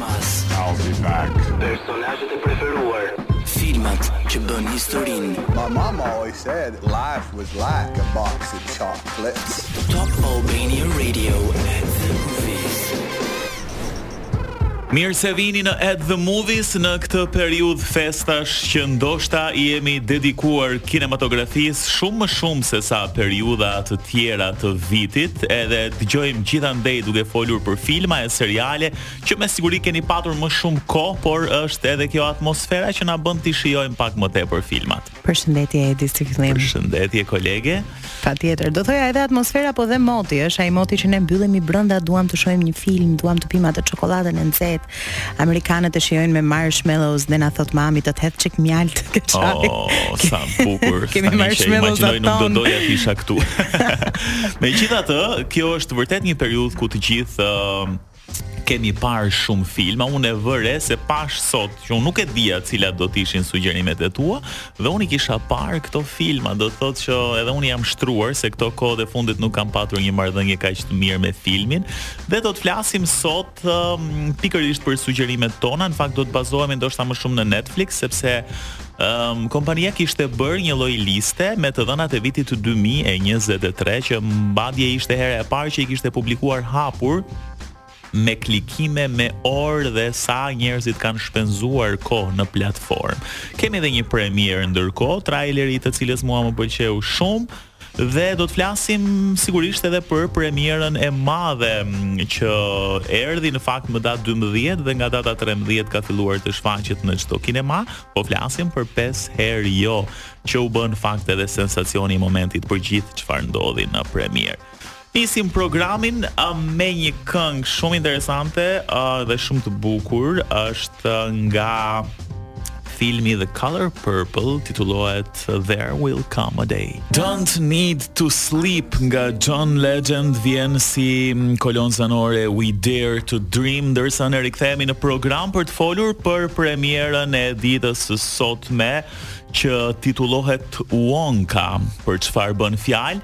Kinemas. I'll be back. Personazhet e preferuar. Filmat që bënë historinë. My mama always said life was like a box of chocolates. Top Albania Radio at the movies. Mirë se vini në At the Movies në këtë periudhë festash që ndoshta i jemi dedikuar kinematografisë shumë më shumë se sa periudha të tjera të vitit, edhe dëgjojmë gjithandej duke folur për filma e seriale që me siguri keni patur më shumë kohë, por është edhe kjo atmosfera që na bën të shijojmë pak më tepër filmat. Përshëndetje Edi si fillim. Përshëndetje kolege. Patjetër, do thoja edhe atmosfera po dhe moti, është ai moti që ne mbyllemi brenda, duam të shohim një film, duam të pimë atë çokoladën e nxehtë. Amerikanët e shijojnë me marshmallows dhe na thotë mami të të hedh çik mjaltë te çaji. Oh, sa bukur. Kemi marshmallows aty. Nuk do doja të isha këtu. Megjithatë, kjo është vërtet një periudhë ku të gjithë uh, Kemi parë shumë filma, unë e vë re se pashë sot që unë nuk e dija cilat do të ishin sugjerimet e tua dhe unë i kisha parë këto filma, do të thotë që edhe unë jam shtruar se këto kohët e fundit nuk kam patur një marrëdhënie kaq të mirë me filmin dhe do të flasim sot um, pikërisht për sugjerimet tona, në fakt do të bazohemi ndoshta më shumë në Netflix sepse Ëm, kompania kishte bërë një lloj liste me të dhënat e vitit dy mijë e njëzet e tre që madje ishte hera e parë që i kishte publikuar hapur me klikime me orë dhe sa njerëzit kanë shpenzuar kohë në platformë. Kemi edhe një premierë ndërkohë, traileri i të cilës mua më pëlqeu shumë, Dhe do të flasim sigurisht edhe për premierën e madhe që erdhi në fakt më datë 12 dhe nga data 13 ka filluar të shfaqet në çdo kinema. Po flasim për 5 herë jo, që u bë në fakt edhe sensacioni i momentit për gjithë çfarë ndodhi në premierë. Nisim programin uh, me një këngë shumë interesante uh, dhe shumë të bukur. Është nga filmi The Color Purple titullohet There Will Come a Day. Don't Need to Sleep nga John Legend vjen si kolonë zanore We Dare to Dream ndërsa ne rikthehemi në program për të folur për premierën e ditës së sotme që titullohet Wonka, për çfarë bën fjalë?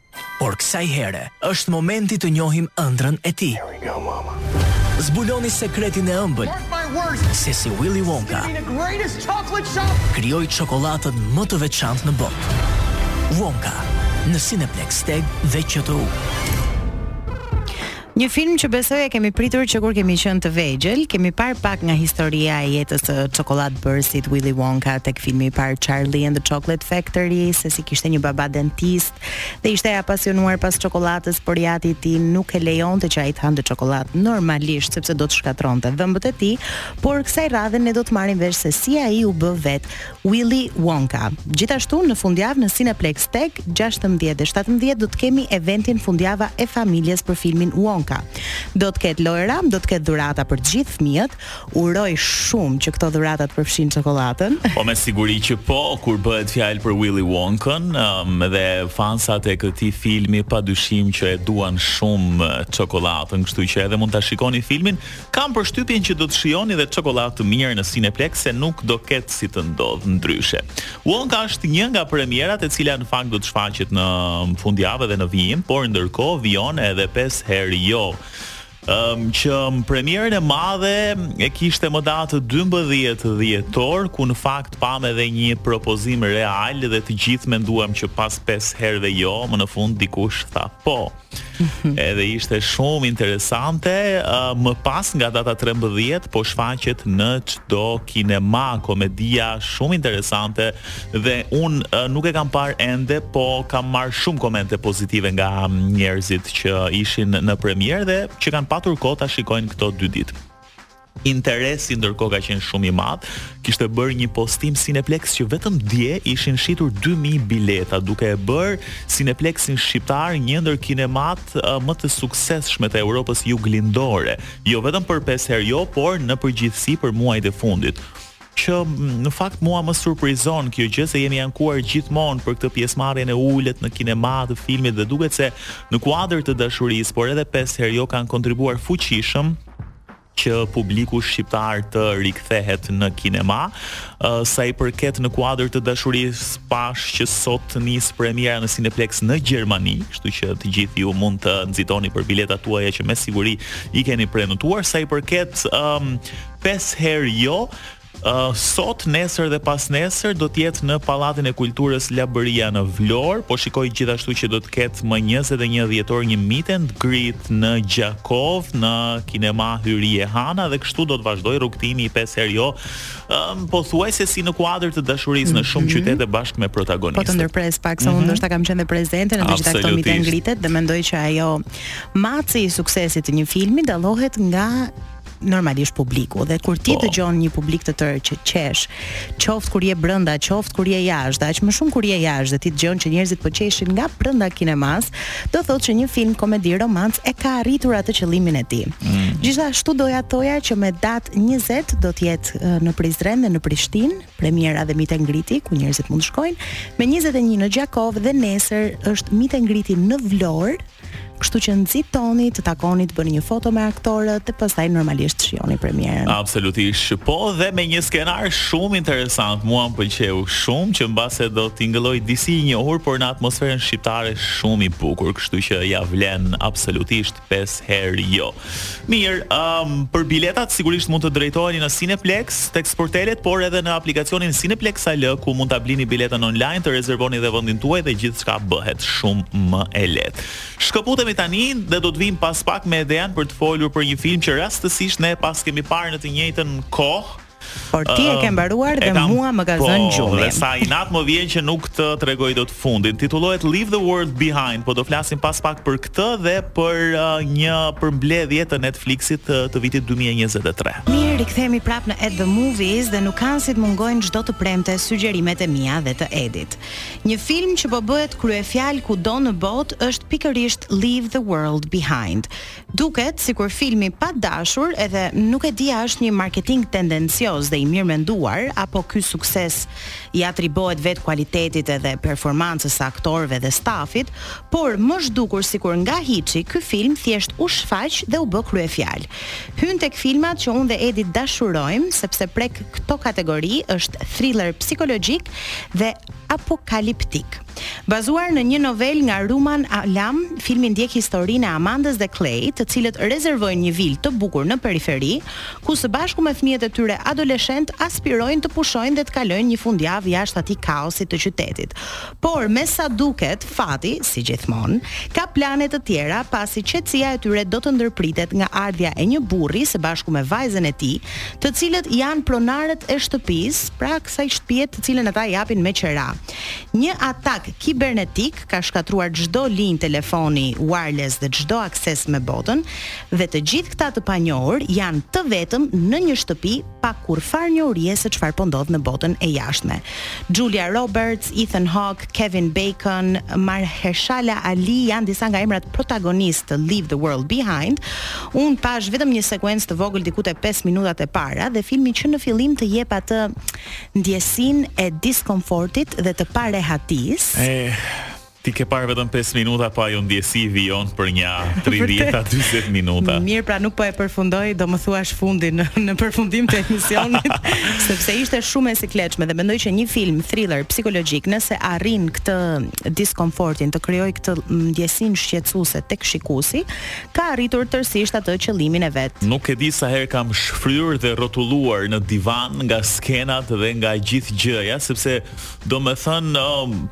Por kësaj here është momenti të njohim ëndrrën e tij. Zbuloni sekretin e ëmbël se si Willy Wonka krijoi çokollatën më të veçantë në botë. Wonka në Cineplexx TEG dhe QTU. Një film që besoj e kemi pritur që kur kemi qenë të vegjël, kemi parë pak nga historia e jetës së çokollatëbërësit Willy Wonka tek filmi i parë Charlie and the Chocolate Factory, se si kishte një baba dentist dhe ishte i apasionuar pas çokollatës, por i ati i tij nuk e lejonte që ai të hante çokollatë normalisht sepse do të shkatërronte dhëmbët e tij, por kësaj radhe ne do të marrim vesh se si ai u bë vetë Willy Wonka. Gjithashtu në fundjavë në Cineplexx TEG 16 dhe 17 do të kemi eventin Fundjava e Familjes për filmin Wonka. Do të ketë lojëra, do të ketë dhurata për të gjithë fëmijët. Uroj shumë që këto dhurata të përfshijnë çokollatën. Po me siguri që po, kur bëhet fjalë për Willy Wonkën, um, dhe fansat e këtij filmi pa dyshim që e duan shumë uh, çokollatën, kështu që edhe mund ta shikoni filmin Kam përshtypjen që do të shijoni dhe çokollatë të mirë në Cineplexx se nuk do ketë si të ndodhë ndryshe. Wonka është një nga premierat e cila në fakt do të shfaqet në fundjavë edhe në vijim, por ndërkohë vijon edhe pesë herë jo. Um, që premierën e madhe e kishte më datë 12 dhjetor, ku në fakt pamë edhe një propozim real dhe të gjithë menduam që pas 5 herëve jo, më në fund dikush tha po. Edhe ishte shumë interesante. Më pas nga data 13 po shfaqet në çdo kinema komedia shumë interesante dhe unë nuk e kam parë ende, po kam marrë shumë komente pozitive nga njerëzit që ishin në premierë dhe që kanë patur kohë ta shikojnë këto dy ditë. Interesi ndërkohë ka qenë shumë i madh. Kishte bërë një postim Cineplexx që vetëm dje ishin shitur 2000 bileta, duke e bërë Cineplexx-in shqiptar një ndër kinemat më të suksesshme të Europës Juglindore, jo vetëm për pesë herë jo, por në përgjithësi për muajt e fundit që në fakt mua më surprizon kjo gjë se jemi ankuar gjithmonë për këtë pjesëmarrjen e ulët në kinema të filmit dhe duket se në kuadër të dashurisë, por edhe pesë herë jo kanë kontribuar fuqishëm që publiku shqiptar të rikthehet në kinema. Sa i përket në kuadër të dashurisë, pashë që sot nis premiera në Cineplexx në Gjermani, kështu që të gjithë ju mund të nxitoni për biletat tuaja që me siguri i keni prenotuar. Sa i përket um, pesë herë jo, Uh, sot, nesër dhe pasnesër do të jetë në Pallatin e Kulturës Labëria në Vlorë. Po shikoj gjithashtu që do të ketë më 21 dhjetor një meet and greet në Gjakovë, në kinema Hyri e Hana dhe kështu do të vazhdojë rrugëtimi i pesë herë jo. Um, pothuajse si në kuadër të dashurisë në shumë mhm. qytete bashkë me protagonistët. Po të ndërpres pak se mm -hmm. unë mhm. ndoshta kam qenë dhe prezente në të gjitha këto meet and greet dhe mendoj që ai matësi i suksesit të një filmi dallohet nga normalisht publiku dhe kur ti dëgjon një publik të tërë që qesh, qoftë kur je brenda, qoftë kur je jashtë, aq më shumë kur je jashtë dhe ti dëgjon që njerëzit po qeshin nga brenda kinemasë, do thotë që një film komedi romancë e ka arritur atë qëllimin e tij. Mm. Gjithashtu doja të thoja që me datë 20 do të jetë në Prizren dhe në Prishtinë, premiera dhe meet and greet-i ku njerëzit mund të shkojnë, me 21 në Gjakovë dhe nesër është meet and greet-i në Vlorë, Kështu që nxitoni të takoni të bëni një foto me aktorët dhe pastaj normalisht shijoni premierën. Absolutisht. Po dhe me një skenar shumë interesant, mua më pëlqeu shumë që mbase do të tingëllojë disi i njohur, por në atmosferën shqiptare shumë i bukur, kështu që ia vlen absolutisht pesë herë jo. Mirë, um, për biletat sigurisht mund të drejtoheni në Cineplex, te sportelet, por edhe në aplikacionin Cineplexx AL, ku mund ta blini biletën online, të rezervoni dhe vendin tuaj dhe gjithçka bëhet shumë më e lehtë. Shkëputemi tani dhe do të vijmë pas pak me Edean për të folur për një film që rastësisht ne paskemi parë në të njëjtën kohë, Por ti e ke mbaruar dhe mua më ka zënë gjumi. Dhe sa inat më vjen që nuk të tregoj dot fundin. Titullohet Leave the World Behind, po do flasim pas pak për këtë dhe për uh, një përmbledhje të Netflixit të vitit 2023. Mirë, rikthehemi prap në At the Movies dhe nuk kanë si të mungojnë çdo të premte sugjerimet e mia dhe të Edit. Një film që po bëhet kryefjalë kudo në botë është pikërisht Leave the World Behind. Duket sikur filmi pa dashur edhe nuk e di a është një marketing tendencioz dhe i mirëmenduar apo ky sukses i atribohet vetë kualitetit edhe performancës së aktorëve dhe stafit, por m'u është dukur sikur nga hiçi ky film thjesht u shfaq dhe u bë kryefjalë. Hyn tek filmat që unë dhe Edi dashurojmë sepse prek këto kategori është thriller psikologjik dhe apokaliptik. Bazuar në një novelë nga Rumaan Alam, filmi ndjek historinë e Amandës dhe Clay, të cilët rezervojnë një vilë të bukur në periferi, ku së bashku me fëmijët e tyre adoleshentë aspirojnë të pushojnë dhe të kalojnë një fundjavë jashtë atij kaosit të qytetit. Por, me sa duket, fati, si gjithmonë, ka plane të tjera, pasi qetësia e tyre do të ndërpritet nga ardhja e një burri së bashku me vajzën e tij, të cilët janë pronarët e shtëpisë, pra kësaj shtëpie të cilën ata e japin me qira. Një atak kibernetik ka shkatërruar çdo linjë telefoni wireless dhe çdo akses me botën dhe të gjithë këta të panjohur janë të vetëm në një shtëpi pa kurrfarë njohurie se çfarë po ndodh me botën e jashtme. Julia Roberts, Ethan Hawke, Kevin Bacon, Mahershala Ali janë disa nga emrat protagonistë të Leave the World Behind. Unë pashë vetëm një sekuencë të vogël diku te 5 minutat e para dhe filmi që në fillim të jep atë ndjesinë e diskomfortit dhe të parehatisë. Eh, ti ke parë vetëm 5 minuta, po ajo ndjesi vijon për nja 30-40 minuta. Mirë, pra nuk po e përfundoj, do më thuash fundin në, në përfundim të emisionit, sepse ishte shumë e sikletshme dhe mendoj që një film thriller psikologjik nëse arrin këtë diskomfortin të krijojë këtë ndjesinë shqetësuese tek shikuesi, ka arritur tërësisht atë qëllimin e vet. Nuk e di sa herë kam shfryrë dhe rrotulluar në divan nga skenat dhe nga gjithë gjëja, sepse domethënë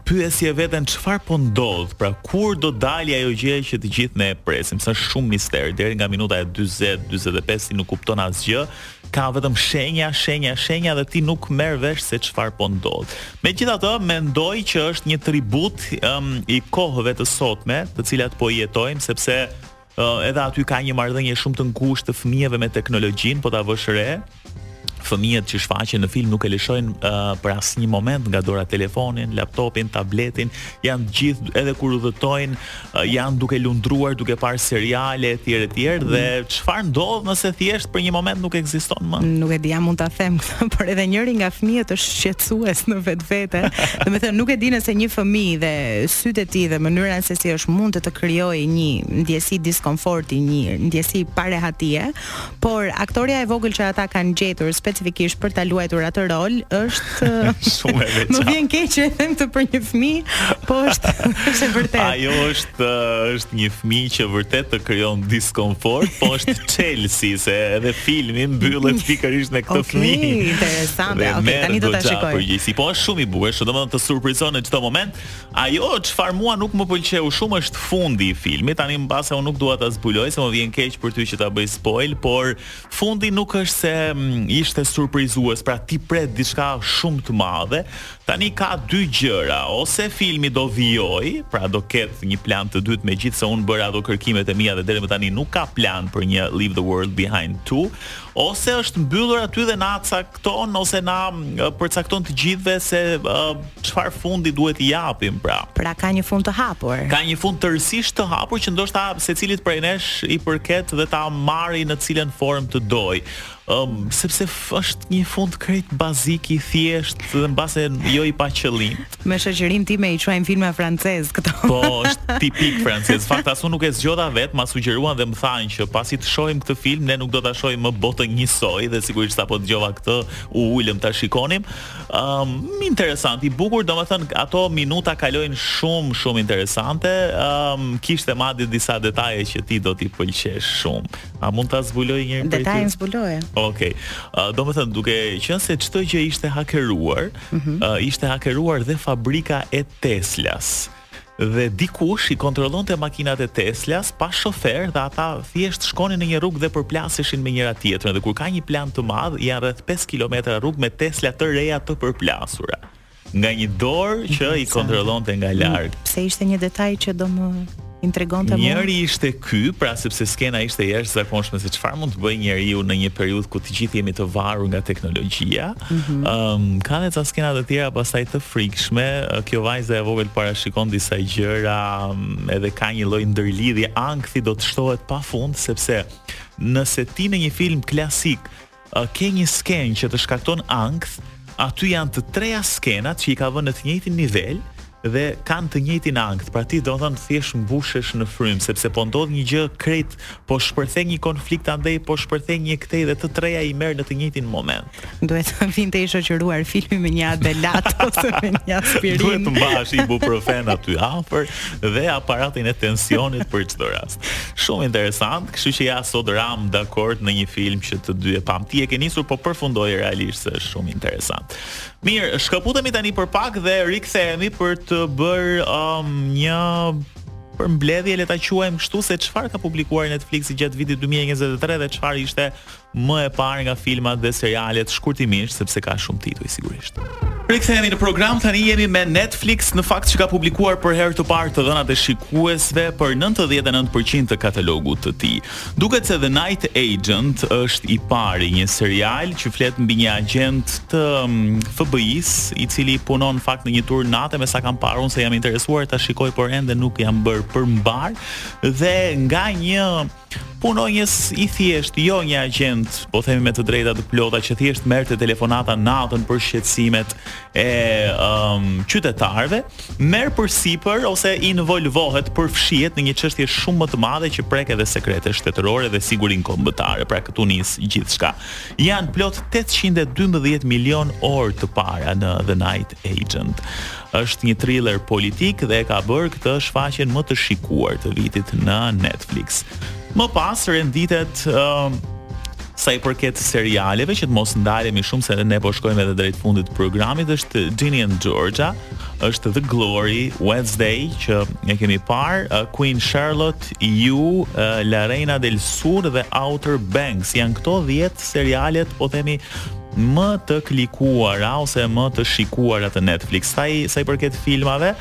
pyesje veten çfarë po ndodh, pra kur do dali ajo gjëja që të gjithë ne e presim, sa shumë mister, deri nga minuta e dyzet, dyzet e pesë ti nuk kupton asgjë, Ka vetëm shenja, shenja, shenja dhe ti nuk merr vesh se çfarë po ndodh. Megjithatë, mendoj që është një tribut um, i kohëve të sotme, të cilat po i jetojmë sepse uh, edhe aty ka një marrëdhënie shumë të ngushtë të fëmijëve me teknologjinë, po ta vësh re, fëmijët që shfaqen në film nuk e lëshojnë uh, për asnjë moment nga dora telefonin, laptopin, tabletin, janë të gjithë edhe kur udhëtojnë janë duke lundruar, duke parë seriale etj etj mm. dhe çfarë ndodh nëse thjesht për një moment nuk ekziston më. Nuk e di a mund ta them këtë, por edhe njëri nga fëmijët është shqetësues në vetvete. Domethënë nuk e di nëse një fëmijë dhe sytë e tij dhe mënyra se si është mund të të krijojë një ndjesi diskomforti, një ndjesi parehatie. Por aktorja e vogël që ata kanë gjetur specifikisht për ta luajtur atë rol është shumë e veçantë. Më vjen keq që e them këtë për një fëmijë, po është është e vërtetë. Ajo është është një fëmijë që vërtet të krijon diskomfort, po është çelësi se edhe filmi mbyllet pikërisht me këtë okay, fëmijë. Interesante. Okej, okay, tani do ta shikoj. Po është shumë i bukur, është domethënë të surprizon në çdo moment. Ajo çfarë mua nuk më pëlqeu shumë është fundi i filmit, tani mbase unë nuk dua ta zbuloj se më vjen keq për ty që ta bëj spoil, por fundi nuk është se mm, ishte surprizues, pra ti pret diçka shumë të madhe. Tani ka dy gjëra, ose filmi do vijoj, pra do ketë një plan të dytë megjithëse unë bëra ato kërkimet e mia dhe deri më tani nuk ka plan për një Leave the World Behind 2, ose është mbyllur aty dhe na ca kton ose na përcakton të gjithëve se çfarë uh, fundi duhet t'i japim pra. Pra ka një fund të hapur. Ka një fund tërësisht të hapur që ndoshta secilit prej nesh i përket dhe ta marri në cilën formë të doj. Um, sepse është një fund krejt bazik i thjeshtë dhe mbase jo i paqëllim. Me shoqërinë time i quajmë filma francezë këto. Po, është tipik francez. Në fakt as unë nuk e zgjodha vetë, ma sugjeruan dhe më thanë që pasi të shohim këtë film, ne nuk do ta shohim më botën njësoj dhe sigurisht sapo dëgjova këtë, u ulëm ta shikonim. Ëm um, interesant, i bukur, domethënë ato minuta kalojnë shumë shumë interesante. Ëm um, kishte madje disa detaje që ti do t'i pëlqesh shumë. A mund ta zbuloj një detaj? Detajin zbuloje. Okej. Okay. Uh, domethënë duke qenë se çdo gjë ishte hakeruar, mm -hmm. uh, ishte hakeruar dhe fabrika e Teslas dhe dikush i kontrollonte makinat e Teslas pa shofer dhe ata thjesht shkonin në një rrugë dhe përplaseshin me njëra-tjetrën dhe kur ka një plan të madh janë rreth 5 km rrugë me Tesla të reja të përplasura nga një dorë që i kontrollonte nga larg. Pse ishte një detaj që do më Intrigonte mua. Njëri ishte ky, pra sepse skena ishte e jashtëzakonshme se çfarë mund të bëjë njeriu në një periudhë ku të gjithë jemi të varur nga teknologjia. Ëm mm -hmm. um, ka edhe ca skena të tjera pastaj të frikshme. Kjo vajza e vogël parashikon disa gjëra, edhe ka një lloj ndërlidhje, ankthi do të shtohet pafund sepse nëse ti në një film klasik Ke një skenë që të shkakton ankth, aty janë të treja skenat që i ka vënë në të njëjtin nivel dhe kanë të njëjtin ankth. Pra ti domethënë thjesht mbushesh në frymë sepse po ndodh një gjë krejt, po shpërthen një konflikt andej, po shpërthen një këtej dhe të treja i merr në të njëjtin moment. Duhet të vinte i shoqëruar filmi me një adalat ose me një aspirinë. Duhet të mbash ibuprofen aty afër dhe aparatin e tensionit për çdo rast. Shumë interesant, kështu që ja sot ramë dakord në një film që të dy e pamë. Ti e ke nisur po përfundoje realisht se është shumë interesant. Mirë, shkëputemi tani për pak dhe rikthehemi për të bërë um, një përmbledhje le ta quajmë kështu se çfarë ka publikuar Netflixi gjatë vitit 2023 dhe çfarë ishte Më e parë nga filmat dhe serialet shkurtimisht sepse ka shumë tituj sigurisht. Rikthehemi në program, tani jemi me Netflix, në fakt që ka publikuar për herë të parë të dhënat e shikuesve për 99% të katalogut të tij. Duket se The Night Agent është i pari një serial që flet mbi një agjent të mm, FBI-së, i cili punon në fakt në një turn nate, me sa kam parë unë se jam interesuar ta shikoj por ende nuk jam bërë për mbarë dhe nga një Punonjës i thjeshtë, jo një agjent, po themi me të drejta të plota që thjesht merrte telefonata natën për shqetësimet e um, qytetarëve, merr përsipër ose involvohet, përfshihet në një çështje shumë më të madhe që prek edhe sekrete shtetërore dhe sigurinë kombëtare. Pra këtu nis gjithçka. Janë plot 812 milion orë të para në The Night Agent. Është një thriller politik dhe e ka bërë këtë shfaqjen më të shikuar të vitit në Netflix. Më pas renditet uh, sa i përket serialeve që të mos ndalemi shumë se ne po shkojmë edhe drejt fundit të programit është Ginny and Georgia, është The Glory, Wednesday që e kemi parë, uh, Queen Charlotte, You, uh, La Reina del Sur dhe Outer Banks janë këto 10 serialet po themi më të klikuara ose më të shikuara të Netflix. Sa i sa i përket filmave,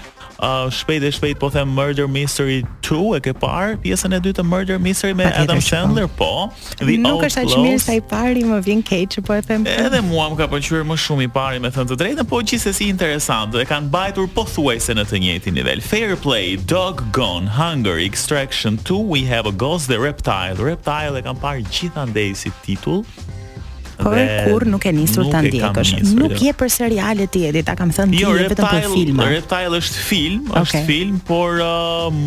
uh, shpejt e shpejt po them Murder Mystery 2, e ke parë pjesën e dytë të Murder Mystery me Adam Sandler? Po. Dhe nuk është aq mirë sa i pari, më vjen keq që po e them. Edhe mua më ka pëlqyer më shumë i pari, me thënë të drejtën, po gjithsesi interesant, e kanë mbajtur pothuajse në të njëjtin nivel. Fair Play, Dog Gone, Hunger, Extraction 2, We Have a Ghost dhe Reptile. Reptile e kam parë gjithandej si titull. Por kur nuk e nisur ta ndjekësh. Nuk jo. je për seriale ti edhe ta kam thënë ti jo, vetëm për filma. Jo, Reptile është film, okay. është film, por um,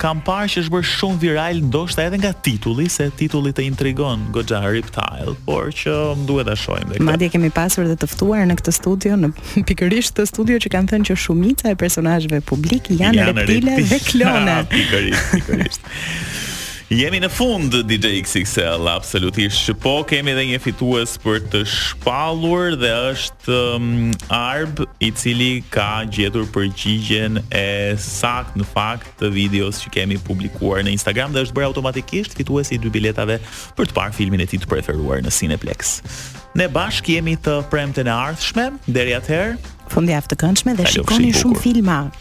kam parë që është bërë shumë viral ndoshta edhe nga titulli, se titulli të intrigon goxha Reptile, por që më duhet ta shohim dhe. Madje kemi pasur dhe të ftuar në këtë studio në pikërisht këtë studio që kanë thënë që shumica e personazheve publik janë, janë reptile, reptile dhe klone. Pikërisht, pikërisht. Jemi në fund DJ XXL, absolutisht që po kemi edhe një fitues për të shpallur dhe është um, Arb i cili ka gjetur përgjigjen e saktë në fakt të videos që kemi publikuar në Instagram dhe është bërë automatikisht fituesi i dy biletave për të parë filmin e tij të preferuar në Cineplex. Ne bashkë jemi të premten e ardhshme, deri atëherë, fundjavë të këndshme dhe shikoni shumë filma.